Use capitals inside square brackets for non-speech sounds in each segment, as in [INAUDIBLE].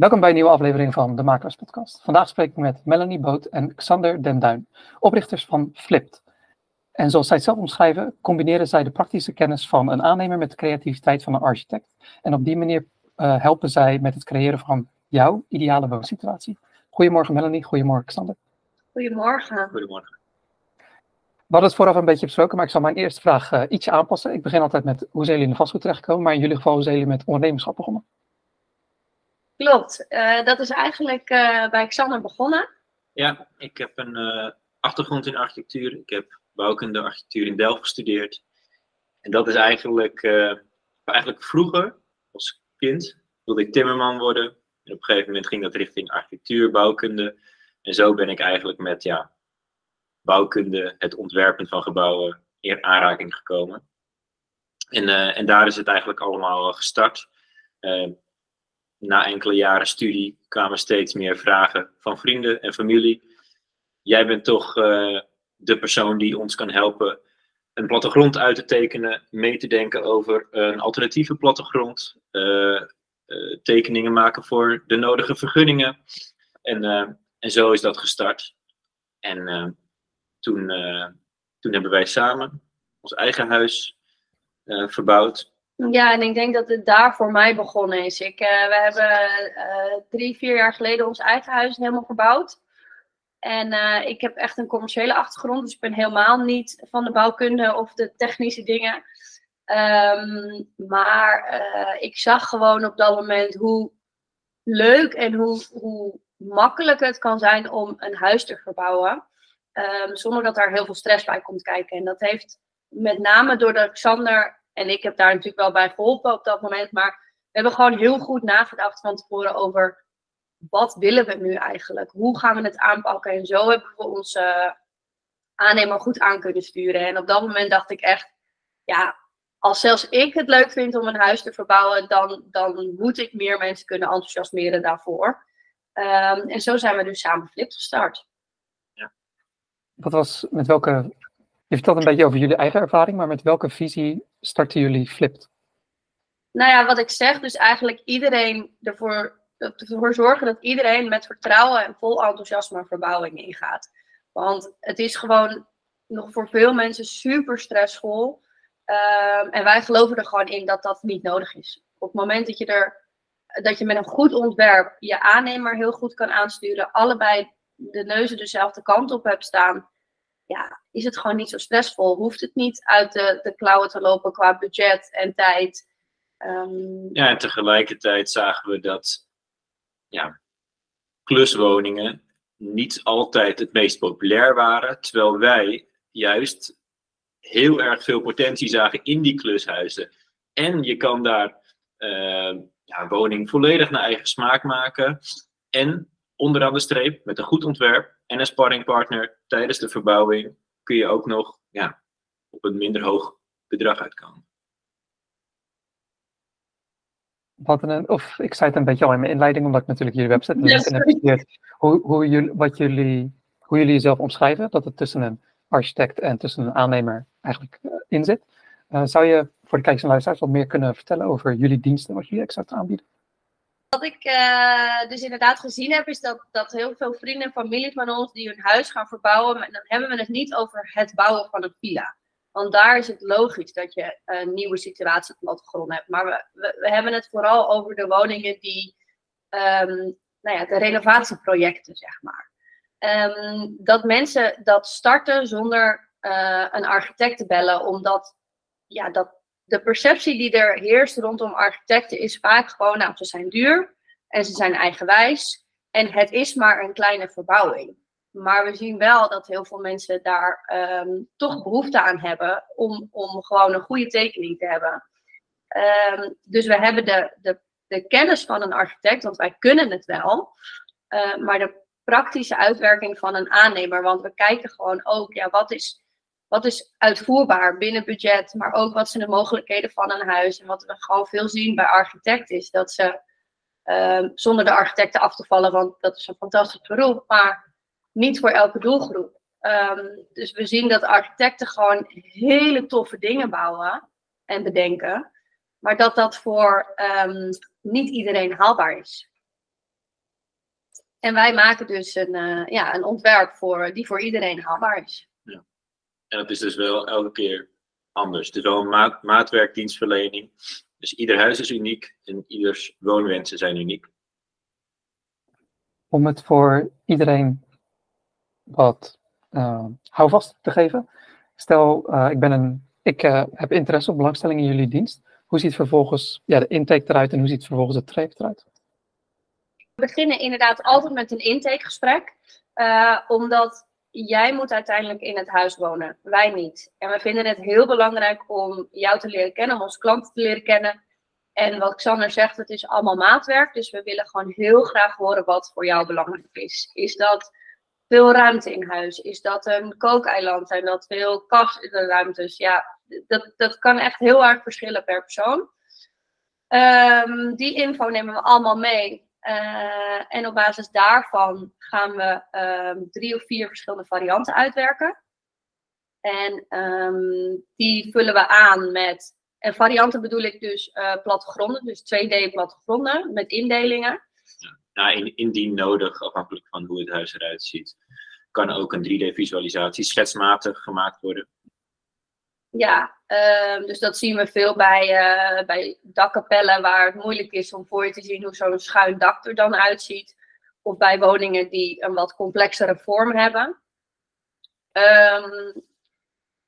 Welkom bij een nieuwe aflevering van de Makelaars Podcast. Vandaag spreek ik met Melanie Boot en Xander Den Duin, oprichters van Flipped. En zoals zij het zelf omschrijven, combineren zij de praktische kennis van een aannemer met de creativiteit van een architect. En op die manier uh, helpen zij met het creëren van jouw ideale woonsituatie. Goedemorgen Melanie, goedemorgen Xander. Goedemorgen. Goedemorgen. We hadden het vooraf een beetje besproken, maar ik zal mijn eerste vraag uh, ietsje aanpassen. Ik begin altijd met hoe zijn jullie in de vastgoed terechtgekomen, maar in jullie geval hoe zijn jullie met ondernemerschap begonnen? Klopt, uh, dat is eigenlijk bij Xander begonnen. Ja, ik heb een uh, achtergrond in architectuur. Ik heb bouwkunde architectuur in Delft gestudeerd. En dat is eigenlijk, eigenlijk vroeger, als kind, wilde ik timmerman worden. En op een gegeven moment ging dat richting architectuur, bouwkunde. En zo ben ik eigenlijk met ja, bouwkunde, het ontwerpen van gebouwen, in aanraking gekomen. En, en daar is het eigenlijk allemaal gestart na enkele jaren studie kwamen steeds meer vragen van vrienden en familie. Jij bent toch uh, de persoon die ons kan helpen een plattegrond uit te tekenen, mee te denken over een alternatieve plattegrond, uh, uh, tekeningen maken voor de nodige vergunningen. En, en zo is dat gestart. En toen, toen hebben wij samen ons eigen huis verbouwd. Ja, en ik denk dat het daar voor mij begonnen is. Ik, uh, we hebben uh, drie, vier jaar geleden ons eigen huis helemaal verbouwd. En uh, ik heb echt een commerciële achtergrond, dus ik ben helemaal niet van de bouwkunde of de technische dingen. Um, maar ik zag gewoon op dat moment hoe leuk en hoe, hoe makkelijk het kan zijn om een huis te verbouwen. Um, zonder dat daar heel veel stress bij komt kijken. En dat heeft met name doordat Xander en ik heb daar natuurlijk wel bij geholpen op dat moment. Maar we hebben gewoon heel goed nagedacht van tevoren over wat willen we nu eigenlijk? Hoe gaan we het aanpakken? En zo hebben we onze aannemer goed aan kunnen sturen. En op dat moment dacht ik echt, ja, als zelfs ik het leuk vind om een huis te verbouwen, dan, dan moet ik meer mensen kunnen enthousiasmeren daarvoor. Um, en zo zijn we dus samen Flip gestart. Ja. Wat was, met welke je vertelt een beetje over jullie eigen ervaring, maar met welke visie starten jullie Flipt? Nou ja, wat ik zeg, dus eigenlijk iedereen ervoor, ervoor zorgen dat iedereen met vertrouwen en vol enthousiasme verbouwing ingaat. Want het is gewoon nog voor veel mensen super stressvol. Um, en wij geloven er gewoon in dat dat niet nodig is. Op het moment dat je, er, dat je met een goed ontwerp je aannemer heel goed kan aansturen, allebei de neuzen dezelfde kant op hebt staan, ja, is het gewoon niet zo stressvol. Hoeft het niet uit de, de klauwen te lopen qua budget en tijd. Um... Ja, en tegelijkertijd zagen we dat ja, kluswoningen niet altijd het meest populair waren, terwijl wij juist heel erg veel potentie zagen in die klushuizen. En je kan daar uh, ja, woning volledig naar eigen smaak maken. En onderaan de streep, met een goed ontwerp en een sparringpartner tijdens de verbouwing, kun je ook nog ja, op een minder hoog bedrag uitkomen. Wat een, of ik zei het een beetje al in mijn inleiding, omdat ik natuurlijk jullie website yes. heb hoe, hoe, jullie, wat jullie, hoe jullie jezelf omschrijven, dat het tussen een architect en tussen een aannemer eigenlijk uh, in zit. Uh, zou je voor de kijkers en luisteraars wat meer kunnen vertellen over jullie diensten, wat jullie exact aanbieden? Wat ik uh, dus inderdaad gezien heb, is dat, dat heel veel vrienden en familie van ons die hun huis gaan verbouwen, dan hebben we het niet over het bouwen van een villa. Want daar is het logisch dat je een nieuwe situatie op plattegrond hebt. Maar we, we, hebben het vooral over de woningen die, um, nou ja, de renovatieprojecten, zeg maar. Um, dat mensen dat starten zonder uh, een architect te bellen, omdat ja, dat de perceptie die er heerst rondom architecten is vaak gewoon, nou, ze zijn duur en ze zijn eigenwijs en het is maar een kleine verbouwing. Maar we zien wel dat heel veel mensen daar um, toch behoefte aan hebben om, om gewoon een goede tekening te hebben. Um, dus we hebben de, de, de kennis van een architect, want wij kunnen het wel. Uh, maar de praktische uitwerking van een aannemer, want we kijken gewoon ook, ja, wat is wat is uitvoerbaar binnen budget, maar ook wat zijn de mogelijkheden van een huis. En wat we gewoon veel zien bij architecten is dat ze, um, zonder de architecten af te vallen, want dat is een fantastisch beroep, maar niet voor elke doelgroep. Um, dus we zien dat architecten gewoon hele toffe dingen bouwen en bedenken, maar dat dat voor um, niet iedereen haalbaar is. En wij maken dus een, uh, ja, een ontwerp voor, die voor iedereen haalbaar is. En dat is dus wel elke keer anders. Het is wel een maat, maatwerkdienstverlening. Dus ieder huis is uniek en ieders woonwensen zijn uniek. Om het voor iedereen wat uh, houvast te geven. Stel, uh, ik, ben een, ik uh, heb interesse of belangstelling in jullie dienst. Hoe ziet vervolgens ja, de intake eruit en hoe ziet vervolgens het traject eruit? We beginnen inderdaad altijd met een intakegesprek. omdat jij moet uiteindelijk in het huis wonen, wij niet. En we vinden het heel belangrijk om jou te leren kennen, onze klanten te leren kennen. En wat Xander zegt, het is allemaal maatwerk. Dus we willen gewoon heel graag horen wat voor jou belangrijk is. Is dat veel ruimte in huis? Is dat een kookeiland? Zijn dat veel kast in de ruimtes? Ja, dat, dat kan echt heel erg verschillen per persoon. Um, die info nemen we allemaal mee. Uh, en op basis daarvan gaan we um, drie of vier verschillende varianten uitwerken. En um, die vullen we aan met. En varianten bedoel ik dus uh, plattegronden, dus 2D-plattegronden met indelingen. Nou, indien nodig, afhankelijk van hoe het huis eruit ziet, kan ook een 3D-visualisatie schetsmatig gemaakt worden. Ja, uh, dus dat zien we veel bij, uh, bij dakkapellen waar het moeilijk is om voor je te zien hoe zo'n schuin dak er dan uitziet. Of bij woningen die een wat complexere vorm hebben. Um,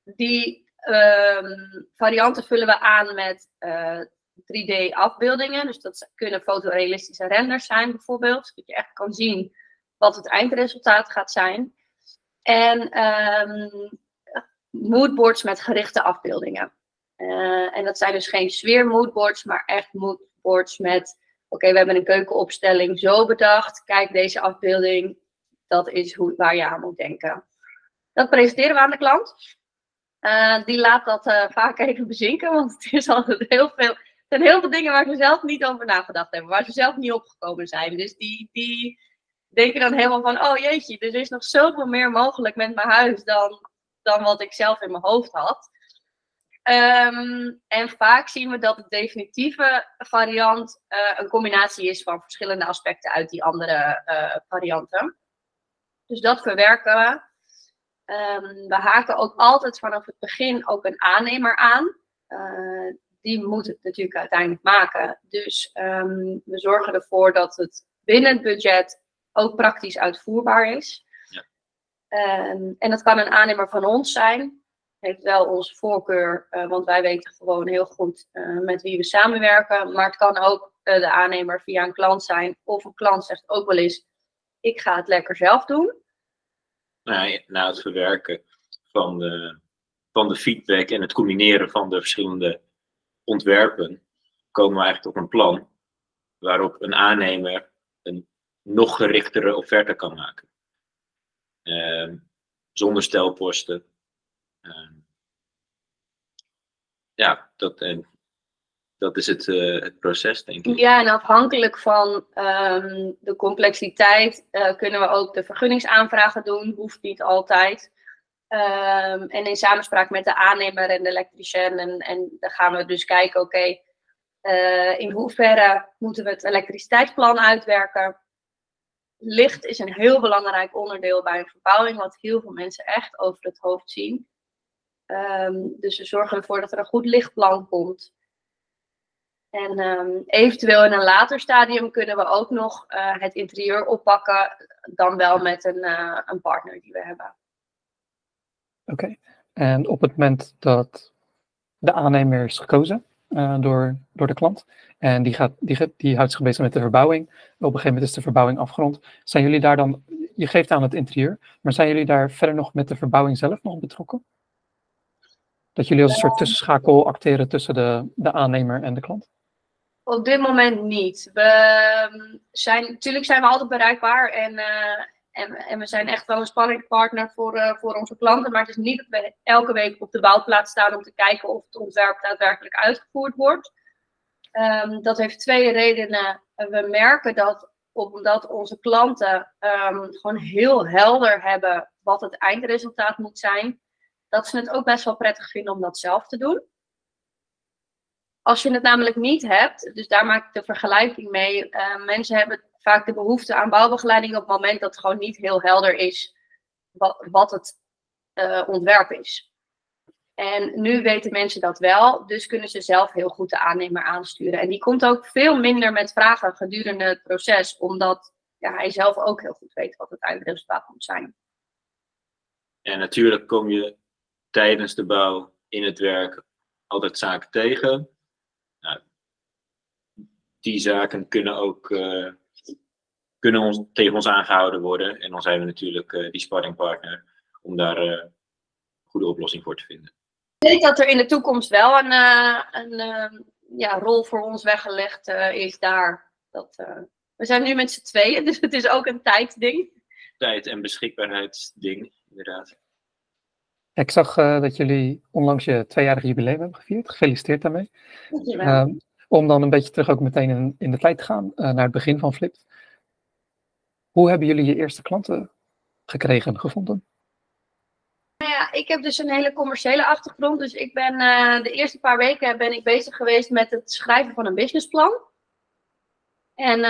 die um, varianten vullen we aan met uh, 3D-afbeeldingen. Dus dat kunnen fotorealistische renders zijn bijvoorbeeld. Dat je echt kan zien wat het eindresultaat gaat zijn. En moodboards met gerichte afbeeldingen. Uh, en dat zijn dus geen sfeermoodboards, maar echt moodboards met... Oké, we hebben een keukenopstelling zo bedacht. Kijk, deze afbeelding, dat is hoe, waar je aan moet denken. Dat presenteren we aan de klant. Uh, die laat dat uh, vaak even bezinken, want het is altijd [LAUGHS] heel veel zijn heel veel dingen waar ze zelf niet over nagedacht hebben, waar ze zelf niet opgekomen zijn. Dus die, die denken dan helemaal van, oh jeetje, er is nog zoveel meer mogelijk met mijn huis dan, dan wat ik zelf in mijn hoofd had. Um, en vaak zien we dat de definitieve variant uh, een combinatie is van verschillende aspecten uit die andere uh, varianten. Dus dat verwerken we. Um, we haken ook altijd vanaf het begin ook een aannemer aan. Uh, die moet het natuurlijk uiteindelijk maken. Dus um, we zorgen ervoor dat het binnen het budget ook praktisch uitvoerbaar is. Um, en dat kan een aannemer van ons zijn. Heeft wel onze voorkeur, uh, want wij weten gewoon heel goed uh, met wie we samenwerken. Maar het kan ook uh, de aannemer via een klant zijn. Of een klant zegt ook wel eens: ik ga het lekker zelf doen. Nou, na het verwerken van de, van de feedback en het combineren van de verschillende ontwerpen, komen we eigenlijk tot een plan waarop een aannemer een nog gerichtere offerte kan maken. Uh, zonder stelposten. Uh, ja, dat, en dat is het, uh, het proces, denk ik. Ja, en afhankelijk van um, de complexiteit uh, kunnen we ook de vergunningsaanvragen doen. Hoeft niet altijd. En in samenspraak met de aannemer en de elektricien. En, en dan gaan we dus kijken, oké, uh, in hoeverre moeten we het elektriciteitsplan uitwerken? Licht is een heel belangrijk onderdeel bij een verbouwing, wat heel veel mensen echt over het hoofd zien. Um, dus we zorgen ervoor dat er een goed lichtplan komt. En um, eventueel in een later stadium kunnen we ook nog uh, het interieur oppakken, dan wel met een, uh, een partner die we hebben. Oké, en op het moment dat de aannemer is gekozen uh, door, door de klant en die, gaat, die, die houdt zich bezig met de verbouwing, op een gegeven moment is de verbouwing afgerond, zijn jullie daar dan, je geeft aan het interieur, maar zijn jullie daar verder nog met de verbouwing zelf nog betrokken? Dat jullie als een soort tussenschakel acteren tussen de, de aannemer en de klant? Op dit moment niet. We ehm, zijn, natuurlijk zijn we altijd bereikbaar en, uh, en, en, we zijn echt wel een sparringpartner voor, uh, voor onze klanten. Maar het is niet dat we elke week op de bouwplaats staan om te kijken of het ontwerp daadwerkelijk uitgevoerd wordt. Um, dat heeft twee redenen. We merken dat omdat onze klanten um, gewoon heel helder hebben wat het eindresultaat moet zijn, dat ze het ook best wel prettig vinden om dat zelf te doen. als je het namelijk niet hebt, dus daar maak ik de vergelijking mee. Uh, mensen hebben vaak de behoefte aan bouwbegeleiding op het moment dat het gewoon niet heel helder is wat, wat het uh, ontwerp is. En nu weten mensen dat wel, dus kunnen ze zelf heel goed de aannemer aansturen. En die komt ook veel minder met vragen gedurende het proces, omdat ja, hij zelf ook heel goed weet wat het eindresultaat moet zijn. En natuurlijk kom je tijdens de bouw in het werk altijd zaken tegen. Nou, die zaken kunnen ook uh, kunnen ons, tegen ons aangehouden worden. En dan zijn we natuurlijk uh, die sparringpartner om daar uh, een goede oplossing voor te vinden. Ik denk dat er in de toekomst wel een, een ja, rol voor ons weggelegd is daar. Dat, we zijn nu met z'n tweeën, [LAUGHS] dus het is ook een tijdsding. Tijd- en beschikbaarheidsding, inderdaad. Ik zag uh, dat jullie onlangs je tweejarig jubileum hebben gevierd. Gefeliciteerd daarmee. Uh, om dan een beetje terug ook meteen in, in de tijd te gaan, uh, naar het begin van Flipt. Hoe hebben jullie je eerste klanten gekregen, gevonden? Nou ja, ik heb dus een hele commerciële achtergrond. Dus ik ben de eerste paar weken ben ik bezig geweest met het schrijven van een businessplan. En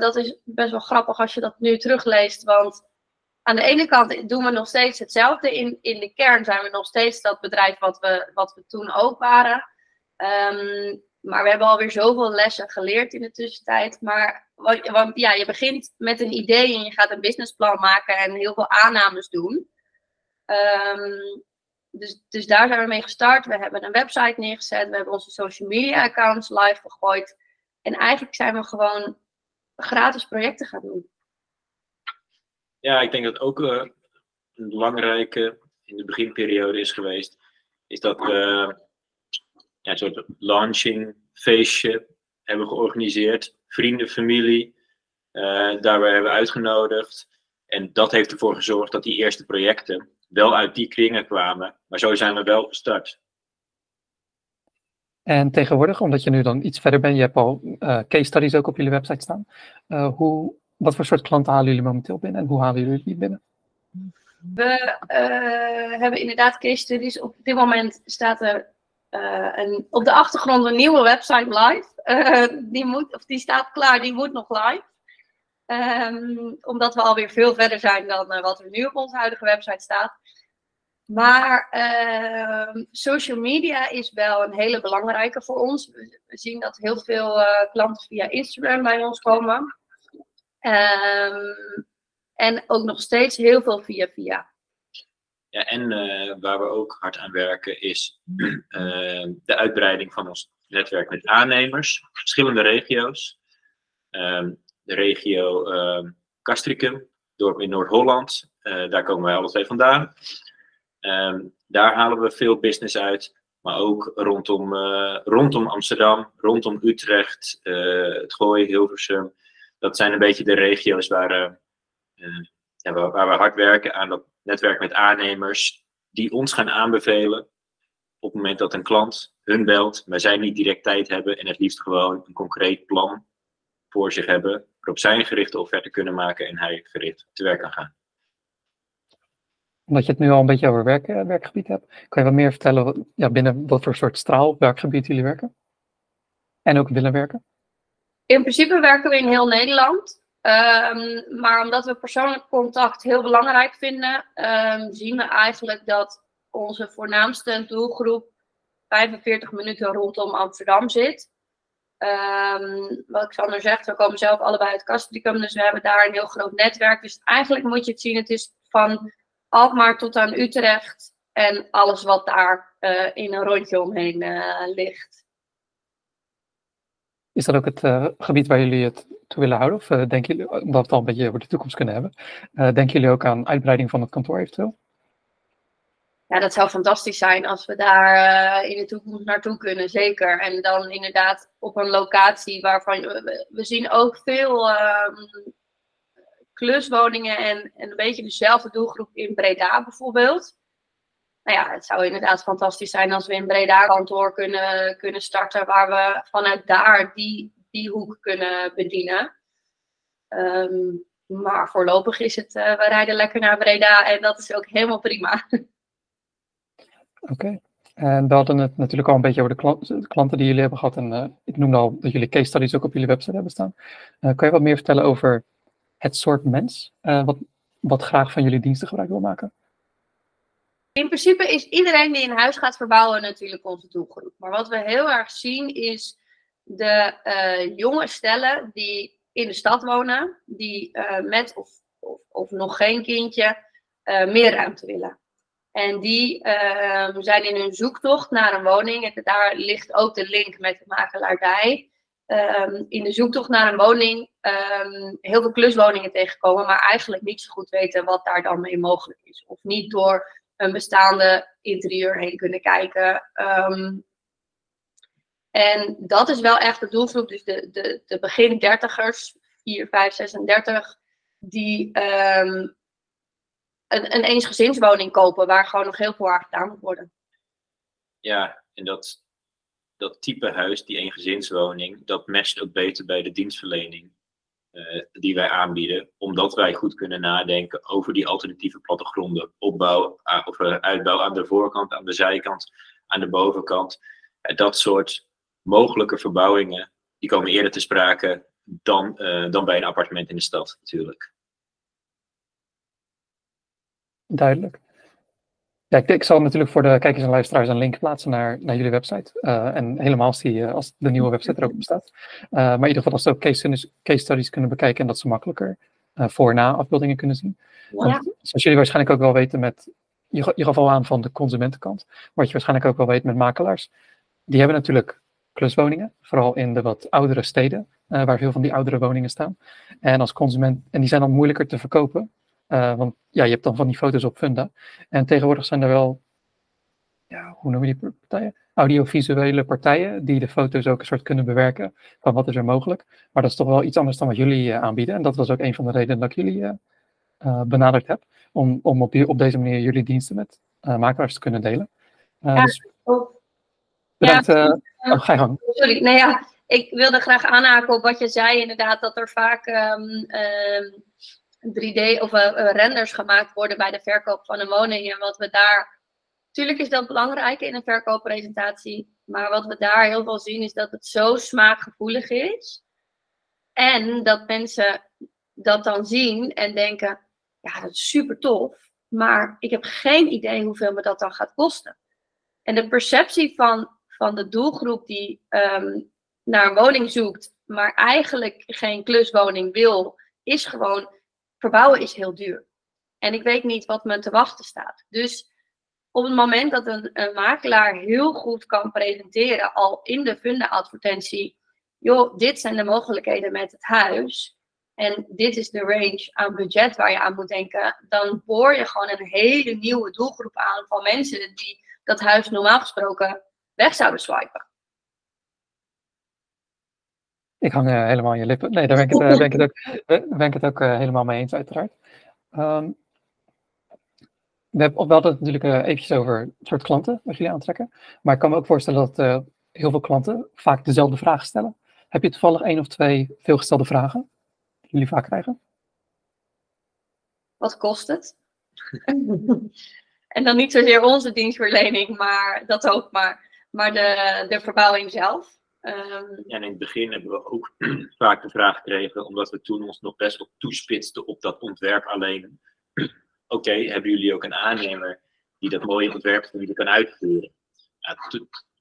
dat is best wel grappig als je dat nu terugleest, want aan de ene kant doen we nog steeds hetzelfde. In, in de kern zijn we nog steeds dat bedrijf wat we, wat we toen ook waren. Um, maar we hebben alweer zoveel lessen geleerd in de tussentijd. Maar want, ja, je begint met een idee en je gaat een businessplan maken en heel veel aannames doen. Um, dus, dus daar zijn we mee gestart. We hebben een website neergezet. We hebben onze social media accounts live gegooid. En eigenlijk zijn we gewoon gratis projecten gaan doen. Ja, ik denk dat ook uh, een belangrijke in de beginperiode is geweest, is dat we ja, een soort launching feestje hebben georganiseerd. Vrienden, familie, uh, daarbij hebben we uitgenodigd. En dat heeft ervoor gezorgd dat die eerste projecten wel uit die kringen kwamen. Maar zo zijn we wel gestart. En tegenwoordig, omdat je nu dan iets verder bent, je hebt al uh, case studies ook op jullie website staan. Uh, hoe, wat voor soort klanten halen jullie momenteel binnen en hoe halen jullie die binnen? We uh, hebben inderdaad case studies. Op dit moment staat er een, op de achtergrond een nieuwe website live. Uh, die, moet, of die staat klaar, die moet nog live. Um, omdat we alweer veel verder zijn dan wat er nu op onze huidige website staat. Maar uh, social media is wel een hele belangrijke voor ons. We zien dat heel veel klanten via Instagram bij ons komen. Um, en ook nog steeds heel veel via via. Ja, en uh, waar we ook hard aan werken is uh, [CLEARS THROAT] de uitbreiding van ons netwerk met aannemers, verschillende regio's. Um, de regio uh, Castricum, dorp in Noord-Holland, eh, daar komen wij alle twee vandaan. Um, daar halen we veel business uit, maar ook rondom, rondom Amsterdam, rondom Utrecht, het Gooi, Hilversum dat zijn een beetje de regio's waar, ja, waar, waar, we hard werken aan dat netwerk met aannemers die ons gaan aanbevelen op het moment dat een klant hun belt, maar zij niet direct tijd hebben en het liefst gewoon een concreet plan voor zich hebben, waarop zij een gerichte offerte kunnen maken en hij gericht te werk kan gaan. Omdat je het nu al een beetje over werk, werkgebied hebt, kan je wat meer vertellen ja, binnen wat voor soort straal werkgebied jullie werken? En ook willen werken? In principe werken we in heel Nederland. Um, maar omdat we persoonlijk contact heel belangrijk vinden, um, zien we eigenlijk dat onze voornaamste doelgroep 45 minuten rondom Amsterdam zit. Um, wat Xander zegt, we komen zelf allebei uit Castricum, dus we hebben daar een heel groot netwerk. Dus eigenlijk moet je het zien, het is van Alkmaar tot aan Utrecht en alles wat daar uh, in een rondje omheen uh, ligt. Is dat ook het uh, gebied waar jullie het toe willen houden? Of uh, denken jullie, omdat we het al een beetje over de toekomst kunnen hebben, uh, denken jullie ook aan uitbreiding van het kantoor eventueel? Ja, dat zou fantastisch zijn als we daar in de toekomst naartoe kunnen, zeker. En dan inderdaad op een locatie waarvan we, zien ook veel um, kluswoningen en, en een beetje dezelfde doelgroep in Breda bijvoorbeeld nou ja, het zou inderdaad fantastisch zijn als we in Breda kantoor kunnen, kunnen starten, waar we vanuit daar die, die hoek kunnen bedienen. Um, maar voorlopig is het, uh, we rijden lekker naar Breda en dat is ook helemaal prima. Oké. En we hadden het natuurlijk al een beetje over de, klanten die jullie hebben gehad. En uh, ik noemde al dat jullie case studies ook op jullie website hebben staan. Uh, kan je wat meer vertellen over het soort mens wat, wat graag van jullie diensten gebruik wil maken? In principe is iedereen die een huis gaat verbouwen natuurlijk onze doelgroep. Maar wat we heel erg zien is de jonge stellen die in de stad wonen, die met of, of, of, nog geen kindje meer ruimte willen. En die uh, zijn in hun zoektocht naar een woning. En daar ligt ook de link met de makelaardij. Um, in de zoektocht naar een woning um, heel veel kluswoningen tegenkomen, maar eigenlijk niet zo goed weten wat daar dan mee mogelijk is. Of niet door een bestaande interieur heen kunnen kijken. Um, en dat is wel echt de doelgroep. Dus de, de, de begin dertigers, 4, 5, 36, die een, een eensgezinswoning kopen waar gewoon nog heel veel aan gedaan moet worden. Ja, en dat, dat type huis, die eengezinswoning, dat matcht ook beter bij de dienstverlening uh, die wij aanbieden. Omdat wij goed kunnen nadenken over die alternatieve plattegronden. Opbouw uh, of uh, uitbouw aan de voorkant, aan de zijkant, aan de bovenkant. dat soort mogelijke verbouwingen, die komen eerder te sprake dan, dan bij een appartement in de stad natuurlijk. Duidelijk. Ja, ik, ik, zal natuurlijk voor de kijkers en luisteraars een link plaatsen naar, naar jullie website. Uh, en helemaal als, die, uh, als de nieuwe website er ook bestaat. Uh, maar in ieder geval als ze ook case studies, case studies kunnen bekijken en dat ze makkelijker voor- en na-afbeeldingen kunnen zien. Want, zoals jullie waarschijnlijk ook wel weten met, je, je gaf al aan van de consumentenkant, wat je waarschijnlijk ook wel weet met makelaars, die hebben natuurlijk kluswoningen, vooral in de wat oudere steden, waar veel van die oudere woningen staan. En als consument, en die zijn dan moeilijker te verkopen, uh, want ja, je hebt dan van die foto's op Funda. En tegenwoordig zijn er wel, ja, hoe noem je die partijen? Audiovisuele partijen die de foto's ook een soort kunnen bewerken van wat is er mogelijk. Maar dat is toch wel iets anders dan wat jullie uh, aanbieden. En dat was ook een van de redenen dat ik jullie uh, benaderd heb. Om, om op, die, op deze manier jullie diensten met makelaars te kunnen delen. ja, dus, bedankt. Ja, oh, ga je gang. Sorry, nee ja, ik wilde graag aanhaken op wat je zei inderdaad. Dat er vaak... Um, um, 3D of uh, renders gemaakt worden bij de verkoop van een woning. En wat we daar. Tuurlijk is dat belangrijk in een verkooppresentatie. Maar wat we daar heel veel zien is dat het zo smaakgevoelig is. En dat mensen dat dan zien en denken: ja, dat is super tof. Maar ik heb geen idee hoeveel me dat dan gaat kosten. En de perceptie van, van de doelgroep die um, naar een woning zoekt, maar eigenlijk geen kluswoning wil, is gewoon verbouwen is heel duur. En ik weet niet wat me te wachten staat. Dus op het moment dat een, makelaar heel goed kan presenteren, al in de funde-advertentie, joh, dit zijn de mogelijkheden met het huis. En dit is de range aan budget waar je aan moet denken. Dan boor je gewoon een hele nieuwe doelgroep aan van mensen die dat huis normaal gesproken weg zouden swipen. Ik hang uh, helemaal aan je lippen. Nee, daar ben ik het, uh, ben ik het ook, ben ik het ook helemaal mee eens, uiteraard. Um, we, hebben, we hadden het natuurlijk eventjes over het soort klanten wat jullie aantrekken. Maar ik kan me ook voorstellen dat heel veel klanten vaak dezelfde vragen stellen. Heb je toevallig één of twee veelgestelde vragen die jullie vaak krijgen? Wat kost het? [LAUGHS] en dan niet zozeer onze dienstverlening, maar dat ook, maar, maar de, de verbouwing zelf. Um, ja, in het begin hebben we ook [CLEARS THROAT] vaak de vraag gekregen, omdat we toen ons nog best wel toespitsten op dat ontwerp alleen. [CLEARS THROAT] Oké, hebben jullie ook een aannemer die dat mooie ontwerp voor jullie kan uitvoeren? Ja,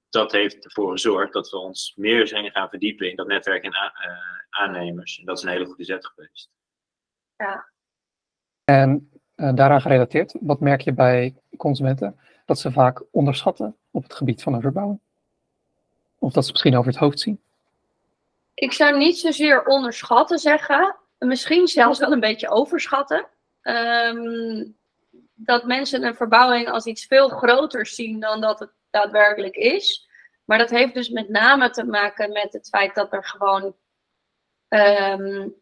dat heeft ervoor gezorgd dat we ons meer zijn gaan verdiepen in dat netwerk en uh, aannemers. En dat is een hele goede zet geweest. Ja. En uh, daaraan gerelateerd, wat merk je bij consumenten? Dat ze vaak onderschatten op het gebied van een verbouwing. Of dat ze misschien over het hoofd zien? Ik zou niet zozeer onderschatten zeggen. Misschien zelfs wel een beetje overschatten. Um, dat mensen een verbouwing als iets veel groter zien dan dat het daadwerkelijk is. Maar dat heeft dus met name te maken met het feit dat er gewoon. Um,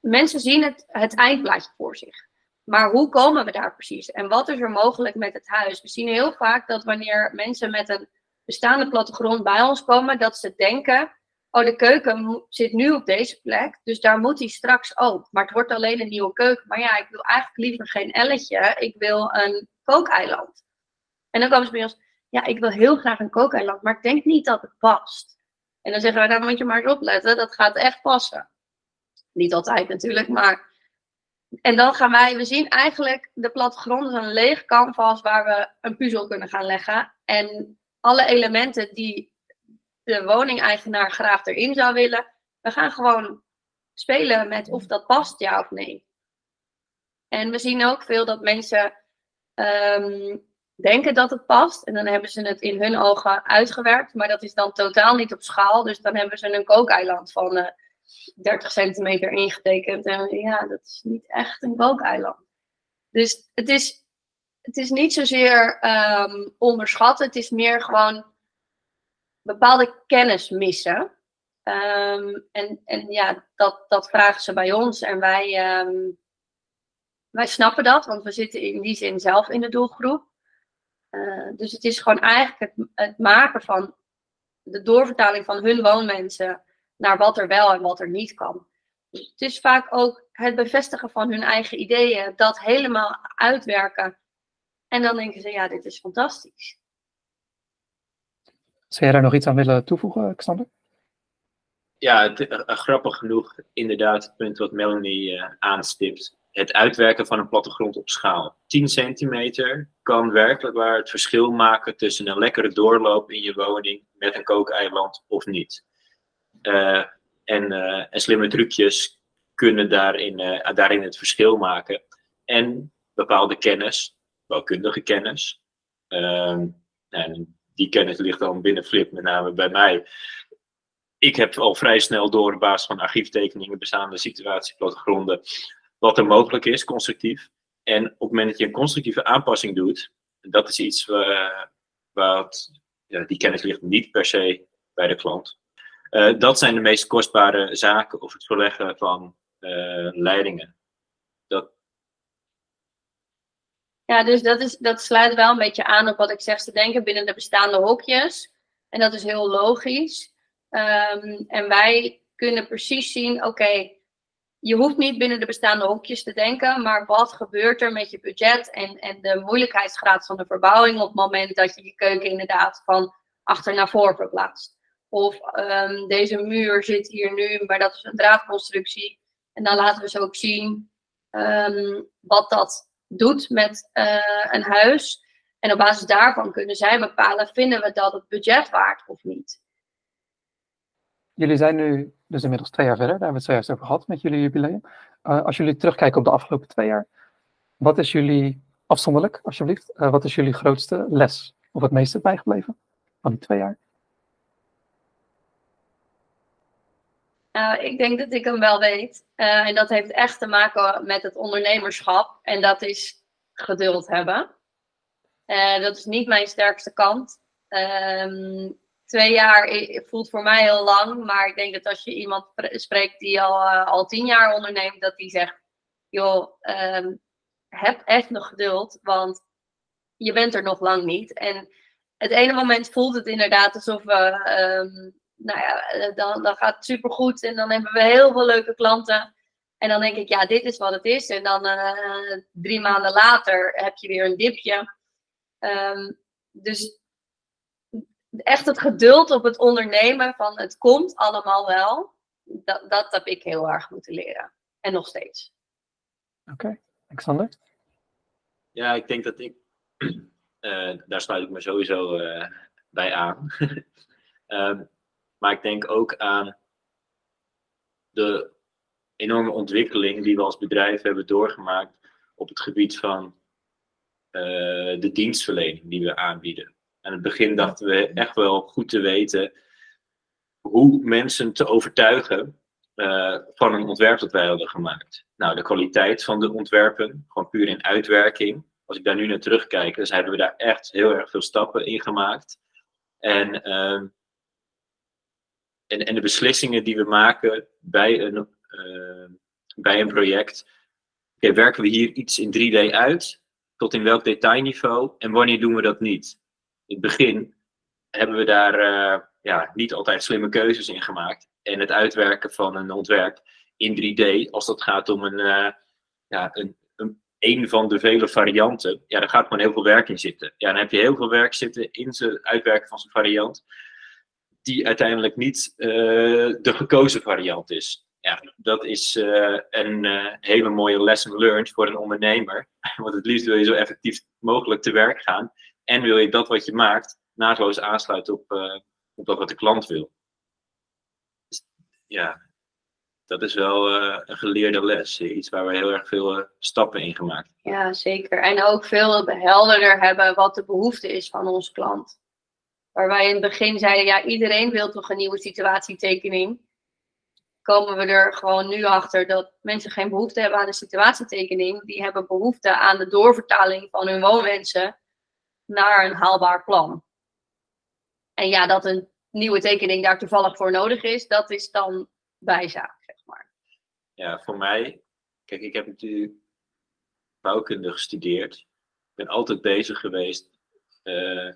mensen zien het, het eindplaatje voor zich. Maar hoe komen we daar precies? En wat is er mogelijk met het huis? We zien heel vaak dat wanneer mensen met een bestaande plattegrond bij ons komen, dat ze denken, oh de keuken zit nu op deze plek, dus daar moet hij straks ook. Maar het wordt alleen een nieuwe keuken. Maar ja, ik wil eigenlijk liever geen elletje, ik wil een kookeiland. En dan komen ze bij ons, ja, ik wil heel graag een kookeiland, maar ik denk niet dat het past. En dan zeggen we, nou moet je maar eens opletten, dat gaat echt passen. Niet altijd natuurlijk, maar... En dan gaan wij, we zien eigenlijk de plattegrond als een leeg canvas waar we een puzzel kunnen gaan leggen. En alle elementen die de woningeigenaar graag erin zou willen, we gaan gewoon spelen met of dat past, ja of nee. En we zien ook veel dat mensen ehm, denken dat het past. En dan hebben ze het in hun ogen uitgewerkt. Maar dat is dan totaal niet op schaal. Dus dan hebben ze een kookeiland van uh, eh, 30 centimeter ingetekend. En ja, dat is niet echt een kookeiland. Dus het is, het is niet zozeer um, onderschatten. Het is meer gewoon bepaalde kennis missen. Ehm, en, en ja, dat, dat vragen ze bij ons. En wij, um, wij snappen dat, want we zitten in die zin zelf in de doelgroep. Uh, dus het is gewoon eigenlijk het, maken van de doorvertaling van hun woonmensen naar wat er wel en wat er niet kan. Het is vaak ook het bevestigen van hun eigen ideeën, dat helemaal uitwerken. En dan denken ze, ja, dit is fantastisch. Zou jij daar nog iets aan willen toevoegen, Xander? Ja, het, uh, grappig genoeg, inderdaad, het punt wat Melanie uh, aanstipt. Het uitwerken van een plattegrond op schaal. 10 centimeter kan werkelijk waar het verschil maken tussen een lekkere doorloop in je woning met een kookeiland of niet. Uh, en, en, slimme trucjes kunnen daarin, daarin het verschil maken. En bepaalde kennis, bouwkundige kennis. En die kennis ligt dan binnen Flip, met name bij mij ik heb al vrij snel door op basis van archieftekeningen, bestaande situatie, wat er mogelijk is, constructief. En op het moment dat je een constructieve aanpassing doet, dat is iets wat, die kennis ligt niet per se bij de klant. Uh, dat zijn de meest kostbare zaken, of het verleggen van leidingen. Dat... Ja, dus dat, is, dat sluit wel een beetje aan op wat ik zeg te denken binnen de bestaande hokjes. En dat is heel logisch. Um, en wij kunnen precies zien, oké, je hoeft niet binnen de bestaande hokjes te denken, maar wat gebeurt er met je budget en, en de moeilijkheidsgraad van de verbouwing op het moment dat je je keuken inderdaad van achter naar voor verplaatst. Of um, deze muur zit hier nu, maar dat is een draadconstructie. En dan laten we ze ook zien um, wat dat doet met uh, een huis. En op basis daarvan kunnen zij bepalen, vinden we dat het budget waard of niet. Jullie zijn nu dus inmiddels twee jaar verder, daar hebben we het zojuist over gehad met jullie jubileum. Uh, als jullie terugkijken op de afgelopen twee jaar, wat is jullie, afzonderlijk alsjeblieft, uh, wat is jullie grootste les of het meeste bijgebleven van die twee jaar? Uh, ik denk dat ik hem wel weet. Uh, en dat heeft echt te maken met het ondernemerschap. En dat is geduld hebben. Uh, dat is niet mijn sterkste kant. Ehm, twee jaar voelt voor mij heel lang. Maar ik denk dat als je iemand spreekt die al, al tien jaar onderneemt, dat die zegt: joh, um, heb echt nog geduld, want je bent er nog lang niet. En het ene moment voelt het inderdaad alsof we, um, nou ja, eh, dan, dan gaat het supergoed en dan hebben we heel veel leuke klanten. En dan denk ik, ja, dit is wat het is. En dan uh, drie maanden later heb je weer een dipje. Um, dus echt het geduld op het ondernemen van het komt allemaal wel, dat, dat heb ik heel erg moeten leren. En nog steeds. Oké, okay. Alexander? Ja, ik denk dat ik, uh, [CLEARS THROAT] daar sluit ik me sowieso uh, bij aan. um, [LAUGHS] maar ik denk ook aan de enorme ontwikkeling die we als bedrijf hebben doorgemaakt op het gebied van uh, de dienstverlening die we aanbieden. Aan het begin dachten we echt wel goed te weten hoe mensen te overtuigen uh, van een ontwerp dat wij hadden gemaakt. Nou, de kwaliteit van de ontwerpen, gewoon puur in uitwerking. Als ik daar nu naar terugkijk, dus hebben we daar echt heel erg veel stappen in gemaakt. En, uh, en, en de beslissingen die we maken bij een, uh, bij een project. Werken we hier iets in 3D uit? Tot in welk detailniveau? En wanneer doen we dat niet? in het begin hebben we daar uh, ja, niet altijd slimme keuzes in gemaakt. En het uitwerken van een ontwerp in 3D, als dat gaat om een, uh, ja, een, een, één van de vele varianten, ja, daar gaat gewoon heel veel werk in zitten. Ja, dan heb je heel veel werk zitten in het uitwerken van zijn variant, die uiteindelijk niet eh, de gekozen variant is. Ja, dat is uh, een uh, hele mooie lesson learned voor een ondernemer. [LAUGHS] Want het liefst wil je zo effectief mogelijk te werk gaan. En wil je dat wat je maakt naadloos aansluiten op, op dat wat de klant wil. Dus, ja, dat is wel een geleerde les. Iets waar we heel erg veel stappen in gemaakt hebben. Ja, zeker. En ook veel helderder hebben wat de behoefte is van onze klant. Waar wij in het begin zeiden, ja, iedereen wil toch een nieuwe situatietekening. Komen we er gewoon nu achter dat mensen geen behoefte hebben aan een situatietekening. Die hebben behoefte aan de doorvertaling van hun woonwensen naar een haalbaar plan. En ja, dat een nieuwe tekening daar toevallig voor nodig is, dat is dan bijzaak ja, voor mij, kijk, ik heb natuurlijk bouwkunde gestudeerd. Ik ben altijd bezig geweest uh,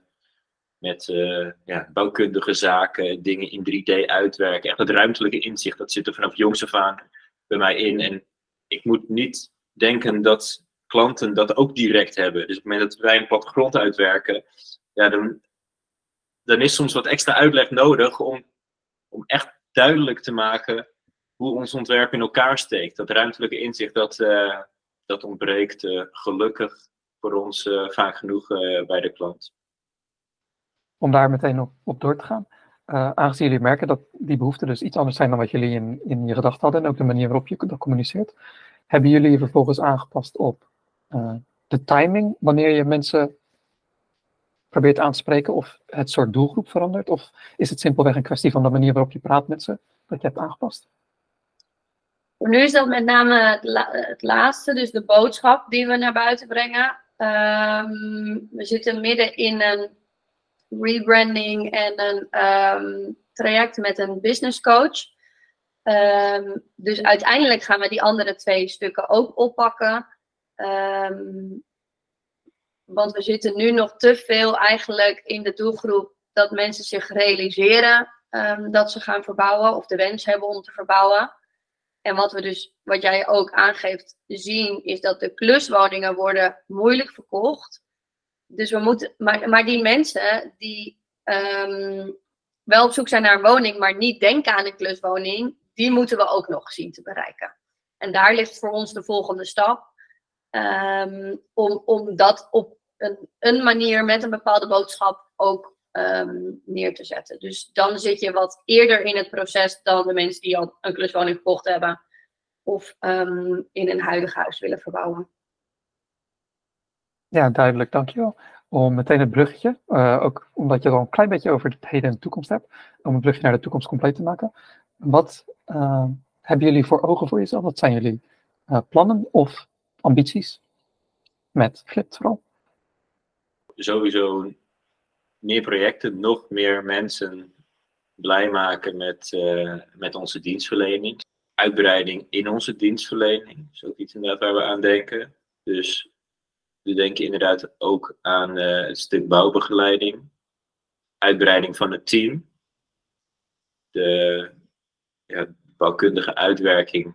met uh, ja, bouwkundige zaken, dingen in 3D uitwerken. Echt het ruimtelijke inzicht, dat zit er vanaf jongs af aan bij mij in. En ik moet niet denken dat klanten dat ook direct hebben. Dus op het moment dat wij een plattegrond uitwerken, ja, dan, dan is soms wat extra uitleg nodig om, om echt duidelijk te maken hoe ons ontwerp in elkaar steekt. Dat ruimtelijke inzicht, dat, uh, dat ontbreekt uh, gelukkig voor ons vaak genoeg bij de klant. Om daar meteen op, op door te gaan. aangezien jullie merken dat die behoeften dus iets anders zijn dan wat jullie in, in je gedachten hadden en ook de manier waarop je dat communiceert, hebben jullie je vervolgens aangepast op de timing, wanneer je mensen probeert aan te spreken of het soort doelgroep verandert? Of is het simpelweg een kwestie van de manier waarop je praat met ze, dat je hebt aangepast? Voor nu is dat met name het, laatste, dus de boodschap die we naar buiten brengen. Ehm, we zitten midden in een rebranding en een ehm, traject met een business coach. Ehm, dus uiteindelijk gaan we die andere twee stukken ook oppakken. want we zitten nu nog te veel eigenlijk in de doelgroep dat mensen zich realiseren dat ze gaan verbouwen of de wens hebben om te verbouwen. En wat we dus, wat jij ook aangeeft, zien, is dat de kluswoningen worden moeilijk verkocht. Dus we moeten, maar, maar die mensen die um, wel op zoek zijn naar een woning, maar niet denken aan een kluswoning, die moeten we ook nog zien te bereiken. En daar ligt voor ons de volgende stap. Um, om, om dat op een, een manier met een bepaalde boodschap ook um, neer te zetten. Dus dan zit je wat eerder in het proces dan de mensen die al een kluswoning gekocht hebben of in een huidig huis willen verbouwen. Ja, duidelijk, dankjewel. Om meteen het bruggetje, uh, ook omdat je al een klein beetje over het heden en de toekomst hebt, om het brugje naar de toekomst compleet te maken. Wat uh, hebben jullie voor ogen voor jezelf? Wat zijn jullie uh, plannen of ambities met Flipt vooral? Sowieso meer projecten, nog meer mensen blij maken met, met onze dienstverlening. Uitbreiding in onze dienstverlening is ook iets inderdaad waar we aan denken. Dus we denken inderdaad ook aan uh, het stuk bouwbegeleiding. Uitbreiding van het team. De ja, bouwkundige uitwerking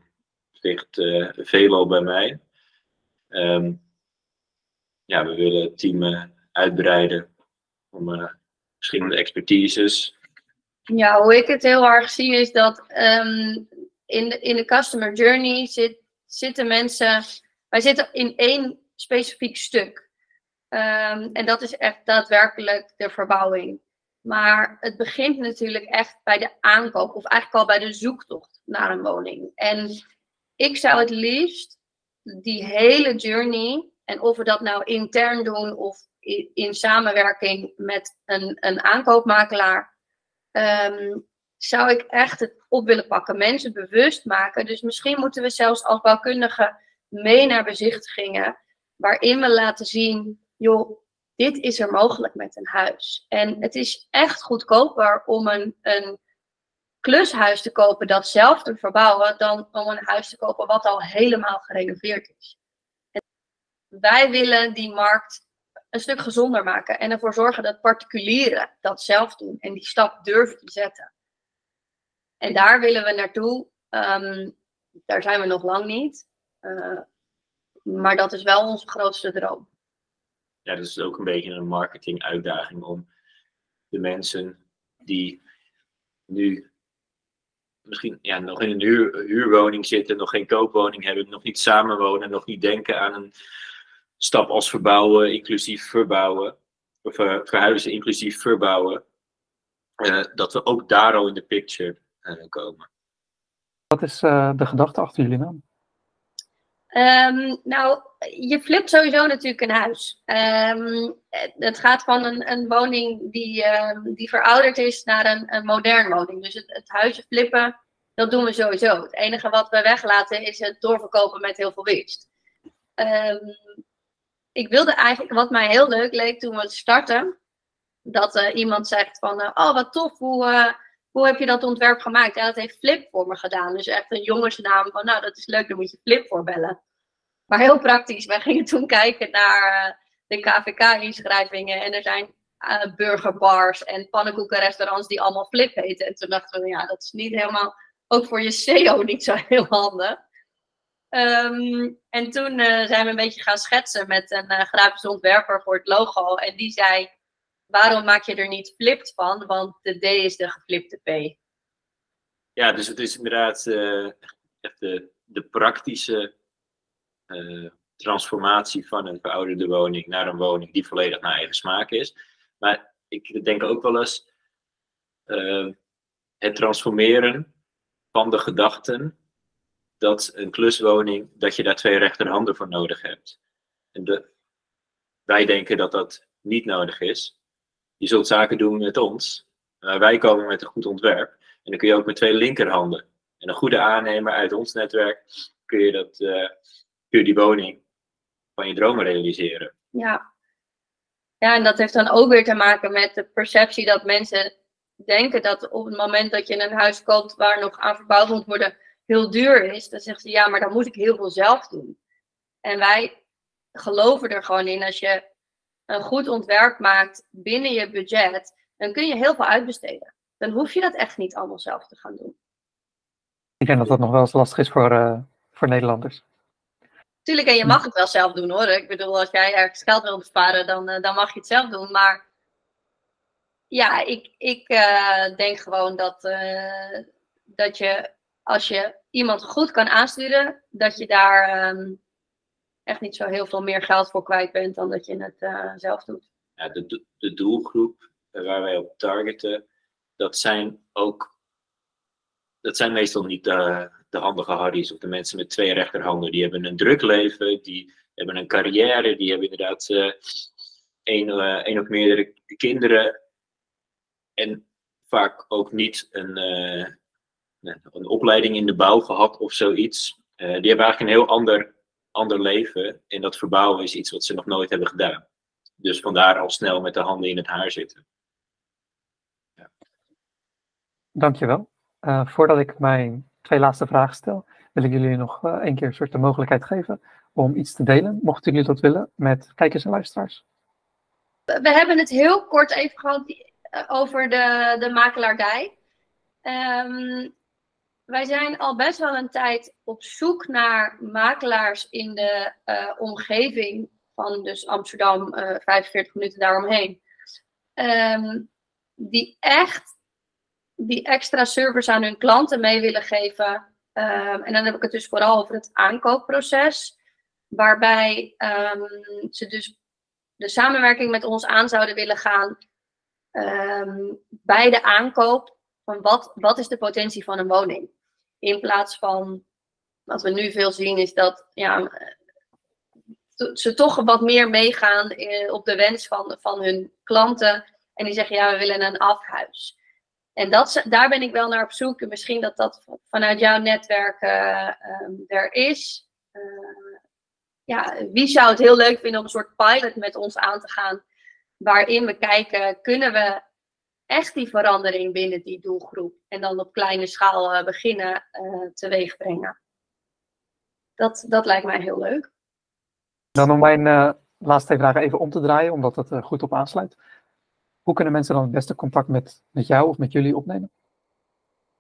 ligt uh, veelal bij mij. Um, ja, we willen het team uitbreiden om uh, verschillende expertises. Ja, hoe ik het heel erg zie is dat um, in, de, in de customer journey zit, zitten mensen. Wij zitten in één specifiek stuk. Um, en dat is echt daadwerkelijk de verbouwing. Maar het begint natuurlijk echt bij de aankoop, of eigenlijk al bij de zoektocht naar een woning. En ik zou het liefst die hele journey, en of we dat nou intern doen of in samenwerking met een, een aankoopmakelaar, um, zou ik echt het op willen pakken. Mensen bewust maken. Dus misschien moeten we zelfs als bouwkundigen mee naar bezichtigingen, waarin we laten zien, joh, dit is er mogelijk met een huis. En het is echt goedkoper om een, een klushuis te kopen dat zelf te verbouwen, dan om een huis te kopen wat al helemaal gerenoveerd is. En wij willen die markt een stuk gezonder maken en ervoor zorgen dat particulieren dat zelf doen en die stap durven te zetten. En daar willen we naartoe. Um, daar zijn we nog lang niet. Uh, Maar dat is wel onze grootste droom. Ja, dat is ook een beetje een marketinguitdaging om de mensen die nu misschien ja, nog in een huur, huurwoning zitten, nog geen koopwoning hebben, nog niet samenwonen, nog niet denken aan een stap als verbouwen, inclusief verbouwen, of uh, verhuizen inclusief verbouwen, uh, dat we ook daar al in de picture uh, komen. Wat is de gedachte achter jullie naam? Um, nou, je flipt sowieso natuurlijk een huis. Um, het gaat van een, een woning die, um, die verouderd is naar een, een modern woning. Dus het, het huisje flippen, dat doen we sowieso. Het enige wat we weglaten is het doorverkopen met heel veel winst. ik wilde eigenlijk, wat mij heel leuk leek toen we starten, dat uh, iemand zegt van, uh, oh wat tof, hoe, uh, hoe heb je dat ontwerp gemaakt? Ja, dat heeft Flip voor me gedaan. Dus echt een jongensnaam van, nou dat is leuk, dan moet je Flip voorbellen. Maar heel praktisch, wij gingen toen kijken naar uh, de KVK-inschrijvingen en er zijn uh, burgerbars en pannenkoekenrestaurants die allemaal Flip heten. En toen dachten we, ja, dat is niet helemaal, ook voor je SEO niet zo heel handig. Um, en toen uh, zijn we een beetje gaan schetsen met een grafisch ontwerper voor het logo. En die zei, waarom maak je er niet flipped van? Want de D is de geflipte P. Ja, dus het is inderdaad uh, echt de, de praktische uh, transformatie van een verouderde woning naar een woning die volledig naar eigen smaak is. Maar ik denk ook wel eens uh, het transformeren van de gedachten dat een kluswoning, dat je daar twee rechterhanden voor nodig hebt. En de, wij denken dat dat niet nodig is je zult zaken doen met ons. Wij komen met een goed ontwerp. En dan kun je ook met twee linkerhanden. En een goede aannemer uit ons netwerk kun je, dat, uh, kun je die woning van je dromen realiseren. Ja. ja, en dat heeft dan ook weer te maken met de perceptie dat mensen denken dat op het moment dat je een huis koopt waar nog aan verbouwd moet worden, heel duur is. Dan zeggen ze ja, maar dan moet ik heel veel zelf doen. En wij geloven er gewoon in als je een goed ontwerp maakt binnen je budget, dan kun je heel veel uitbesteden. Dan hoef je dat echt niet allemaal zelf te gaan doen. Ik denk dat dat nog wel eens lastig is voor, uh, voor Nederlanders. Tuurlijk, en je mag het wel zelf doen hoor. Ik bedoel, als jij ergens geld wil besparen, dan, uh, dan mag je het zelf doen. Maar ja, ik, ik uh, denk gewoon dat, dat je, als je iemand goed kan aansturen, dat je daar um, echt niet zo heel veel meer geld voor kwijt bent dan dat je het uh, zelf doet. Ja, de, de doelgroep waar wij op targeten, dat zijn ook, dat zijn meestal niet de, de handige hardies of de mensen met twee rechterhanden. Die hebben een druk leven, die hebben een carrière, die hebben inderdaad uh, één of meerdere kinderen. En vaak ook niet een, een opleiding in de bouw gehad of zoiets. die hebben eigenlijk een heel ander ander leven. En dat verbouwen is iets wat ze nog nooit hebben gedaan. Dus vandaar al snel met de handen in het haar zitten. Ja. Dankjewel. Uh, voordat ik mijn twee laatste vragen stel, wil ik jullie nog uh, een keer een soort de mogelijkheid geven om iets te delen, mochten jullie dat willen, met kijkers en luisteraars. We hebben het heel kort even gehad eh, over de, de makelaardij. Um, wij zijn al best wel een tijd op zoek naar makelaars in de uh, omgeving van dus Amsterdam, uh, eh, 45 minuten daaromheen. Um, die echt die extra service aan hun klanten mee willen geven. Um, en dan heb ik het dus vooral over het aankoopproces. Waarbij um, ze dus de samenwerking met ons aan zouden willen gaan bij de aankoop. Van wat, wat is de potentie van een woning? In plaats van, wat we nu veel zien, is dat ja, ze toch wat meer meegaan eh, op de wens van, van hun klanten. En die zeggen, ja, we willen een afhuis. En dat, daar ben ik wel naar op zoek. En misschien dat dat vanuit jouw netwerk uh, um, er is. Uh, ja, wie zou het heel leuk vinden om een soort pilot met ons aan te gaan. Waarin we kijken, kunnen we echt die verandering binnen die doelgroep en dan op kleine schaal uh, beginnen uh, teweeg brengen. Dat, dat lijkt mij heel leuk. Dan om mijn uh, laatste vragen even om te draaien, omdat het goed op aansluit. Hoe kunnen mensen dan het beste contact met, met jou of met jullie opnemen?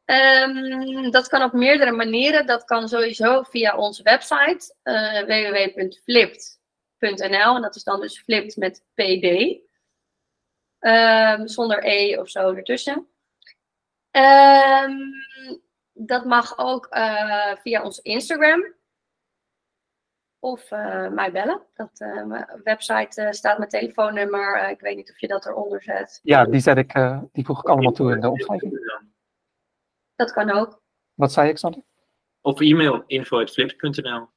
Ehm, dat kan op meerdere manieren. Dat kan sowieso via onze website www.flipt.nl en dat is dan dus flipt met pd. Um, zonder e of zo ertussen. Um, dat mag ook uh, via onze Instagram. Of uh, mij bellen. Dat uh, website staat mijn telefoonnummer. ik weet niet of je dat eronder zet. Ja, die, zet ik, die voeg ik allemaal toe in de omschrijving. Dat kan ook. Wat zei ik, Sander? Of e-mail info.flips.nl.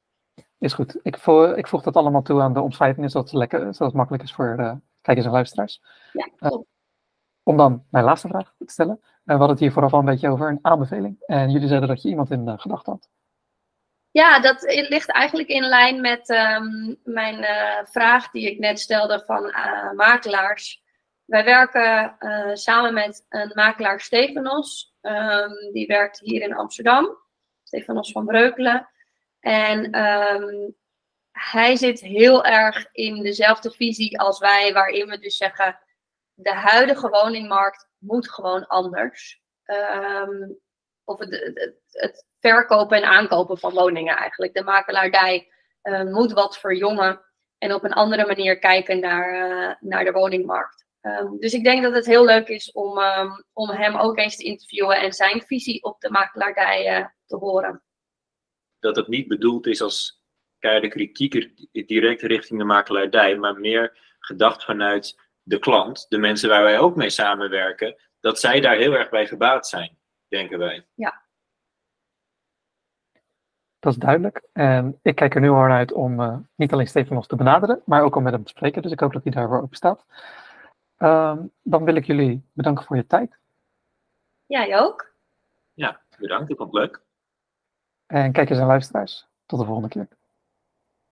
Is goed. Ik, vo ik voeg dat allemaal toe aan de omschrijving, zodat het, lekker, zodat het makkelijk is voor uh, kijkers en luisteraars. Ja, uh, om dan mijn laatste vraag te stellen. Uh, we hadden het hier vooraf al een beetje over een aanbeveling. En jullie zeiden dat je iemand in uh, gedachten had. Ja, dat ligt eigenlijk in lijn met um, mijn uh, vraag die ik net stelde van makelaars. Wij werken samen met een makelaar Stefanos. Um, die werkt hier in Amsterdam. Stefanos van Breukelen. En um, hij zit heel erg in dezelfde visie als wij, waarin we dus zeggen de huidige woningmarkt moet gewoon anders. Um, of het, het, verkopen en aankopen van woningen eigenlijk. De makelaardij uh, moet wat verjongen en op een andere manier kijken naar, uh, naar de woningmarkt. Um, dus ik denk dat het heel leuk is om, um, om hem ook eens te interviewen en zijn visie op de makelaardij uh, te horen. Dat het niet bedoeld is als keiharde kritiek direct richting de makelaardij, maar meer gedacht vanuit de klant, de mensen waar wij ook mee samenwerken, dat zij daar heel erg bij gebaat zijn, denken wij. Ja. Dat is duidelijk. En ik kijk er nu al naar uit om uh, niet alleen Stefanos te benaderen, maar ook om met hem te spreken. Dus ik hoop dat hij daarvoor open staat. Um, dan wil ik jullie bedanken voor je tijd. Jij ook. Ja, bedankt. Ik vond het leuk. En kijkers en luisteraars, tot de volgende keer.